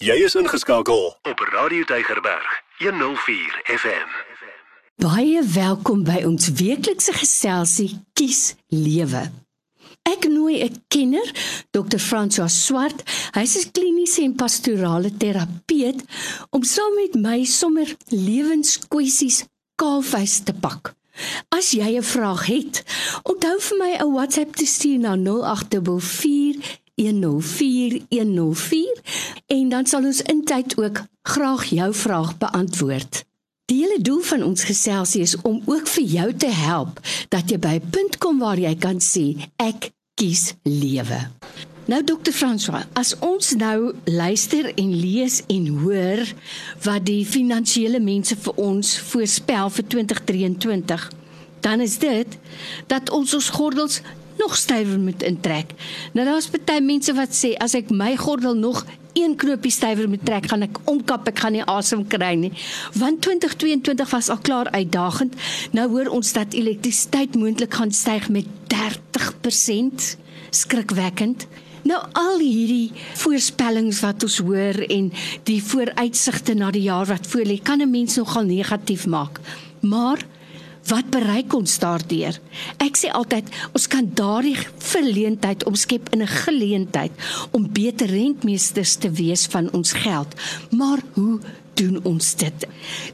Jy is ingeskakel op Radio Tygerberg 104 FM. Baie welkom by ons weeklikse geselsie Kies Lewe. Ek nooi 'n kenner, Dr. François Swart. Hy's 'n kliniese en pastorale terapeut om saam met my sommer lewenskwessies kaalvuis te pak. As jy 'n vraag het, onthou vir my 'n WhatsApp te stuur na 0844 104104 en dan sal ons intyd ook graag jou vraag beantwoord. Die hele doel van ons geselsie is om ook vir jou te help dat jy by 'n punt kom waar jy kan sê ek kies lewe. Nou dokter François, as ons nou luister en lees en hoor wat die finansiële mense vir ons voorspel vir 2023, dan is dit dat ons ons gordels nog stywer moet intrek. Nou daar's baie mense wat sê as ek my gordel nog een knoopie stywer moet trek, gaan ek omkap, ek gaan nie asem kry nie. Want 2022 was al klaar uitdagend. Nou hoor ons dat elektrisiteit moontlik gaan styg met 30%. Skrikwekkend. Nou al hierdie voorspellings wat ons hoor en die vooruitsigte na die jaar wat voorlê, kan 'n mens nogal negatief maak. Maar Wat bereik ons daardeur? Ek sê altyd ons kan daardie verleentheid omskep in 'n geleentheid om beter rentmeesters te wees van ons geld. Maar hoe doen ons dit?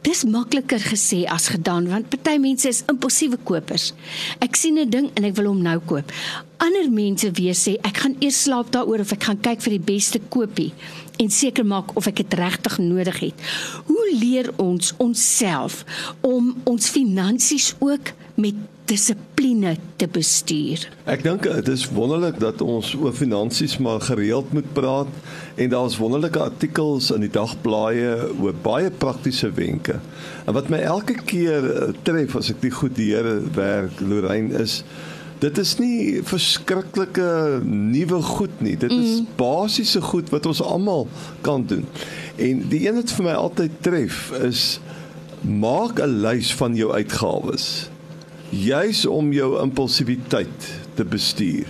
Dis makliker gesê as gedaan want party mense is impulsiewe kopers. Ek sien 'n ding en ek wil hom nou koop. Ander mense weer sê ek gaan eers slaap daaroor of ek gaan kyk vir die beste koopie en seker maak of ek dit regtig nodig het. Hoe leer ons onsself om ons finansies ook met dissipline te bestuur? Ek dink dit is wonderlik dat ons oor finansies maar gereeld moet praat en daar's wonderlike artikels in die dagblaaie oor baie praktiese wenke. En wat my elke keer eh, tref as ek die goed deur werk Lorraine is Dit is nie verskriklike nuwe goed nie. Dit is mm. basiese goed wat ons almal kan doen. En die een wat vir my altyd tref is maak 'n lys van jou uitgawes. Juis om jou impulsiwiteit te bestuur.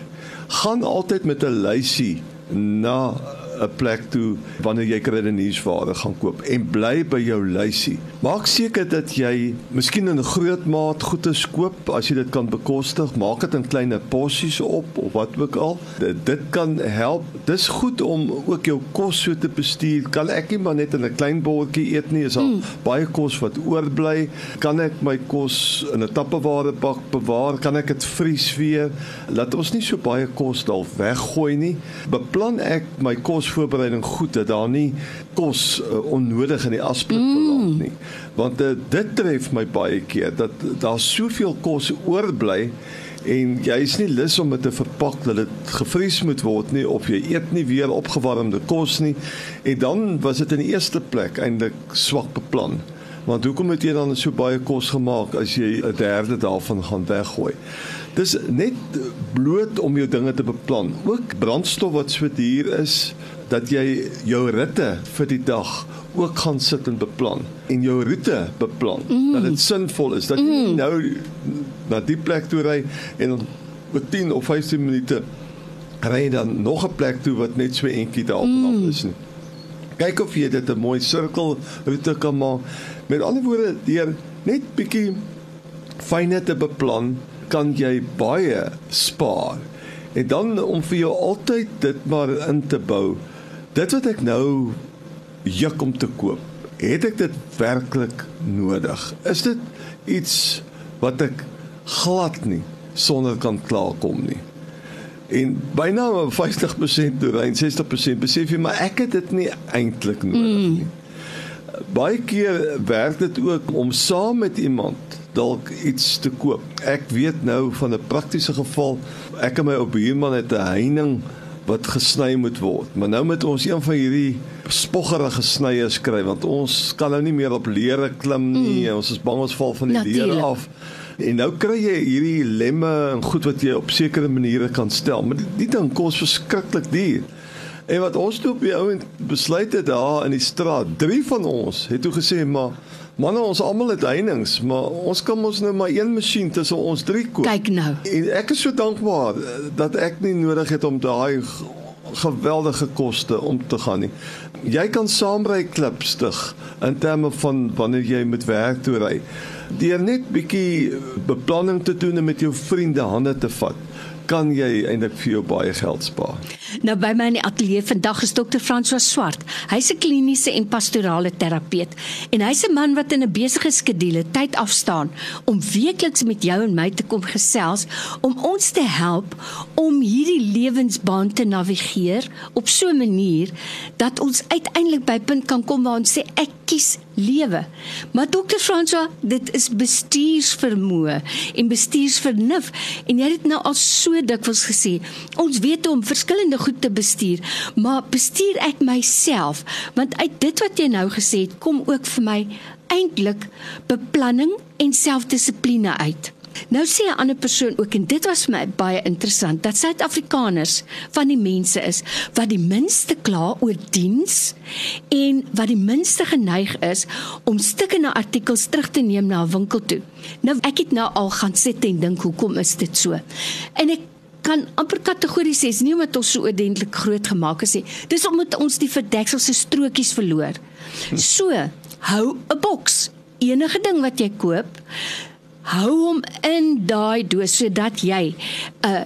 Gaan altyd met 'n lysie na 'n plek toe wanneer jy kredietnuusware gaan koop en bly by jou lysie. Maak seker dat jy miskien in 'n groot maat goede koop as jy dit kan bekostig. Maak dit in kleiner porsies op of wat ook al. Dit, dit kan help. Dis goed om ook jou kos so te bestuur. Kan ek nie maar net in 'n klein bordjie eet nie? Is al mm. baie kos wat oorbly. Kan ek my kos in 'n tappewarebak bewaar? Kan ek dit vries weer? Laat ons nie so baie kos dalk weggooi nie. Beplan ek my kos kosvoorbereiding goed dat daar nie kos uh, onnodig in die asblik mm. beland nie. Want uh, dit tref my baie keer dat daar soveel kos oorbly en jy is nie lus om dit te verpak dat dit gevries moet word nie of jy eet nie weer opgewarmde kos nie en dan was dit in die eerste plek eintlik swak beplan. Want hoekom het jy dan so baie kos gemaak as jy 'n derde daarvan gaan weggooi? Dis net bloot om jou dinge te beplan. Ook brandstof wat so duur is, dat jy jou ritte vir die dag ook gaan sit en beplan en jou roete beplan mm. dat dit sinvol is dat jy mm. nou na die plek toe ry en met 10 of 15 minute ry dan nog 'n plek toe wat net so eentjie daarvan mm. is nie. Kyk of jy dit 'n mooi sirkel roete kan maak. Met ander woorde, deur net bietjie fyne te beplan, kan jy baie spaar. En dan om vir jou altyd dit maar in te bou dit wat ek nou juk om te koop, het ek dit werklik nodig? Is dit iets wat ek glad nie sonder kan klaarkom nie? En byna 50% toe rein 60% besef jy maar ek het dit nie eintlik nodig mm. Baie keer werk dit ook om saam met iemand dalk iets te koop. Ek weet nou van 'n praktiese geval. Ek en my ou buurman het 'n heining wat gesny moet word. Maar nou moet ons een van hierdie spoggerige snyers kry want ons kan nou nie meer op leere klim nie. Mm. Ons is bang ons val van die leere af. En nou kry jy hierdie lemme en goed wat jy op sekere maniere kan stel, maar die, die ding kos verskriklik duur. En wat ons toe op die ou besluit het daar in die straat, drie van ons het toe gesê maar Manne ons almal het heininge, maar ons kan mos nou maar een masjien tussen ons drie koop. Kyk nou. En ek is so dankbaar dat ek nie nodig het om daai geweldige koste om te gaan nie. Jy kan saamry klip stig in terme van wanneer jy met werk toe ry. Deur net bietjie beplanning te doen en met jou vriende hande te vat kan jy eintlik vir jou baie geld spaar. Nou by my in die ateljee vandag is dokter François Swart. Hy's 'n kliniese en pastorale terapeut en hy's 'n man wat in 'n besige skedule tyd afstaan om weekliks met jou en my te kom gesels om ons te help om hierdie lewensbaan te navigeer op so 'n manier dat ons uiteindelik by punt kan kom waar ons sê ek kies lewe. Maar dokter François, dit is bestuursvermoë en bestuursvernuf en jy het dit nou al so dikwels gesê. Ons weet om verskillende goed te bestuur, maar bestuur ek myself? Want uit dit wat jy nou gesê het, kom ook vir my eintlik beplanning en selfdissipline uit. Nou sê 'n ander persoon ook en dit was vir my baie interessant dat Suid-Afrikaners van die mense is wat die minste kla oor diens en wat die minste geneig is om stukke na artikels terug te neem na 'n winkel toe. Nou ek het nou al gaan sit en dink hoekom is dit so? En ek kan amper kategories sê, nie omdat ons so oordentlik groot gemaak is nie. Dis omdat ons die verdekselse strokies verloor. So, hou 'n boks. Enige ding wat jy koop, hou hom in daai doos sodat jy 'n uh,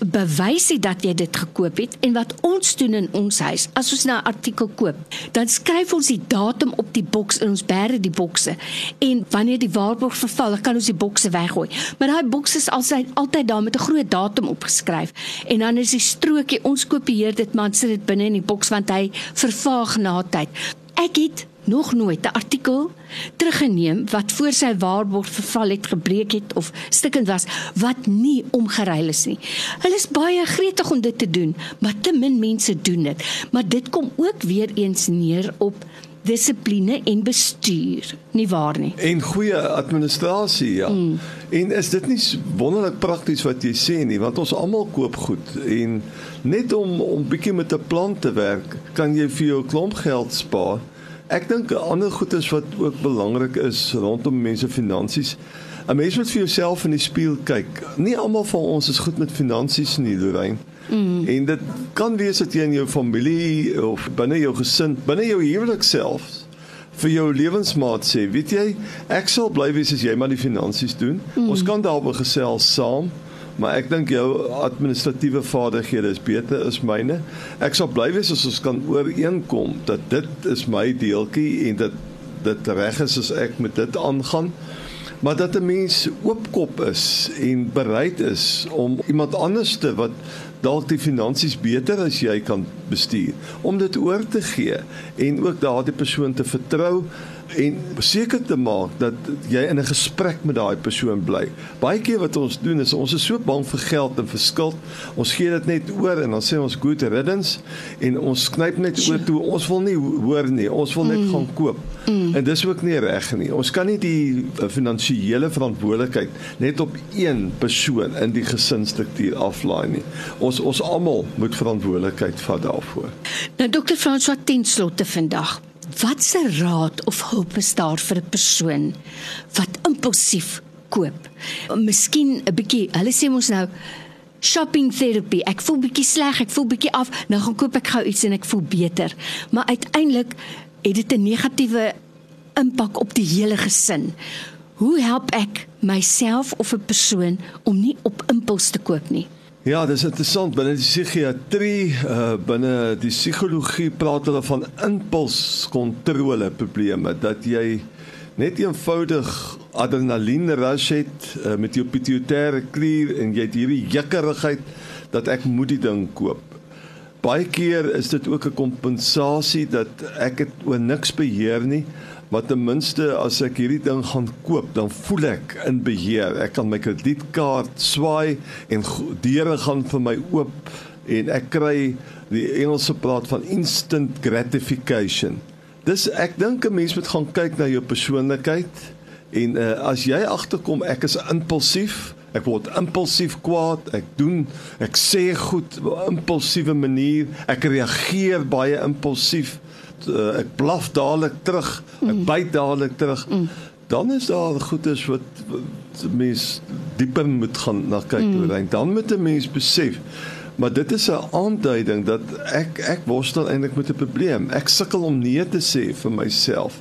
bewys het dat jy dit gekoop het en wat ons doen in ons huis. As ons nou 'n artikel koop dan skryf ons die datum op die boks in ons bære die bokse. En wanneer die waarborg verval kan ons die bokse weggooi. Maar daai bokse is altyd altyd daar met 'n groot datum opgeskryf. En dan is die strokie ons kopieer dit man sit dit binne in die boks want hy vervaag na tyd. Ek het nog nooit 'n artikel teruggeneem wat voor sy waarborg verval het gebreek het of stikkend was wat nie omgeruil is nie. Hulle is baie gretig om dit te doen, maar te min mense doen dit. Maar dit kom ook weer eens neer op dissipline en bestuur, nie waar nie? En goeie administrasie, ja. Mm. En is dit nie wonderlik prakties wat jy sê nie, want ons almal koop goed en net om om bietjie met 'n plan te werk, kan jy vir jou klomp geld spaar. Ek dink 'n ander goed is wat ook belangrik is rondom mense finansies. 'n Mens moet vir jouself in die spieël kyk. Nie almal van ons is goed met finansies nie, Lorraine. Mm. En dit kan wees dat jy in jou familie of binne jou gesin, binne jou huwelik self vir jou lewensmaat sê, weet jy, ek sal bly wees as jy maar die finansies doen. Mm. Ons kan daaroor gesels saam maar ek dink jou administratiewe vaardighede is beter as myne. Ek sal bly wees as ons kan ooreenkom dat dit is my deeltjie en dat dit reg is as ek met dit aangaan. Maar dat 'n mens oopkop is en bereid is om iemand anders te wat dalk die finansies beter as jy kan bestuur om dit oor te gee en ook daardie persoon te vertrou en seker te maak dat jy in 'n gesprek met daai persoon bly. Baie keer wat ons doen is ons is so bang vir geld en vir skuld. Ons gee dit net oor en dan sê ons good riddance en ons knyp net oor toe. Ons wil nie hoor nie. Ons wil net mm. gaan koop. Mm. En dis ook nie reg nie. Ons kan nie die uh, finansiële verantwoordelikheid net op een persoon in die gesinsstruktuur aflaai nie. Ons ons almal moet verantwoordelikheid vat daarvoor. Nou dokter François Tenslotte vandag Wat se raad of hulp is daar vir 'n persoon wat impulsief koop? Miskien 'n bietjie, hulle sê mos nou shopping therapy. Ek voel bietjie sleg, ek voel bietjie af, nou gaan koop ek gou iets en ek voel beter. Maar uiteindelik het dit 'n negatiewe impak op die hele gesin. Hoe help ek myself of 'n persoon om nie op impuls te koop nie? Ja, dis interessant. Binne die psigiatrie, uh binne die psigologie praat hulle van impulskontrole probleme. Dat jy net eenvoudig adrenalien rush het uh, met jou pituitêre klier en jy het hierdie jikkerigheid dat ek moet die ding koop. Baie keer is dit ook 'n kompensasie dat ek dit oor niks beheer nie maar ten minste as ek hierdie ding gaan koop, dan voel ek in beheer. Ek kan my kredietkaart swaai en deure gaan vir my oop en ek kry die Engelse praat van instant gratification. Dis ek dink 'n mens moet gaan kyk na jou persoonlikheid en uh, as jy agterkom ek is impulsief, ek word impulsief kwaad, ek doen, ek sê goed op impulsiewe manier, ek reageer baie impulsief uh, ek blaf dadelik terug, ek mm. byt dadelik terug. Mm. Dan is daar goedes wat, wat mens dieper moet gaan na kyk mm. oor en dan moet 'n mens besef Maar dit is 'n aanduiding dat ek ek worstel eintlik met 'n probleem. Ek sukkel om nee te sê vir myself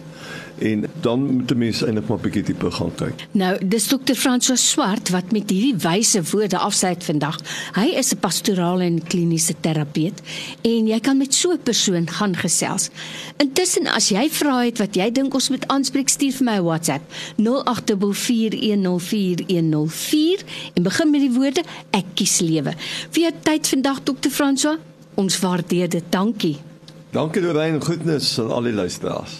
en dan moet 'n mens eintlik maar bietjie dieper gaan kyk. Nou, dis dokter François Swart wat met hierdie wyse woorde afsluit vandag. Hy is 'n pastorale en kliniese terapeut en jy kan met so 'n persoon gaan gesels. Intussen as jy vra het wat jy dink ons moet aanspreek, stuur vir my 'n WhatsApp 0824104104 en begin met die woorde ek kies lewe. Vir jou tyd vandag dokter François, ons waardeer dit. Dankie. Dankie Lorraine, goednis aan al die luisteraars.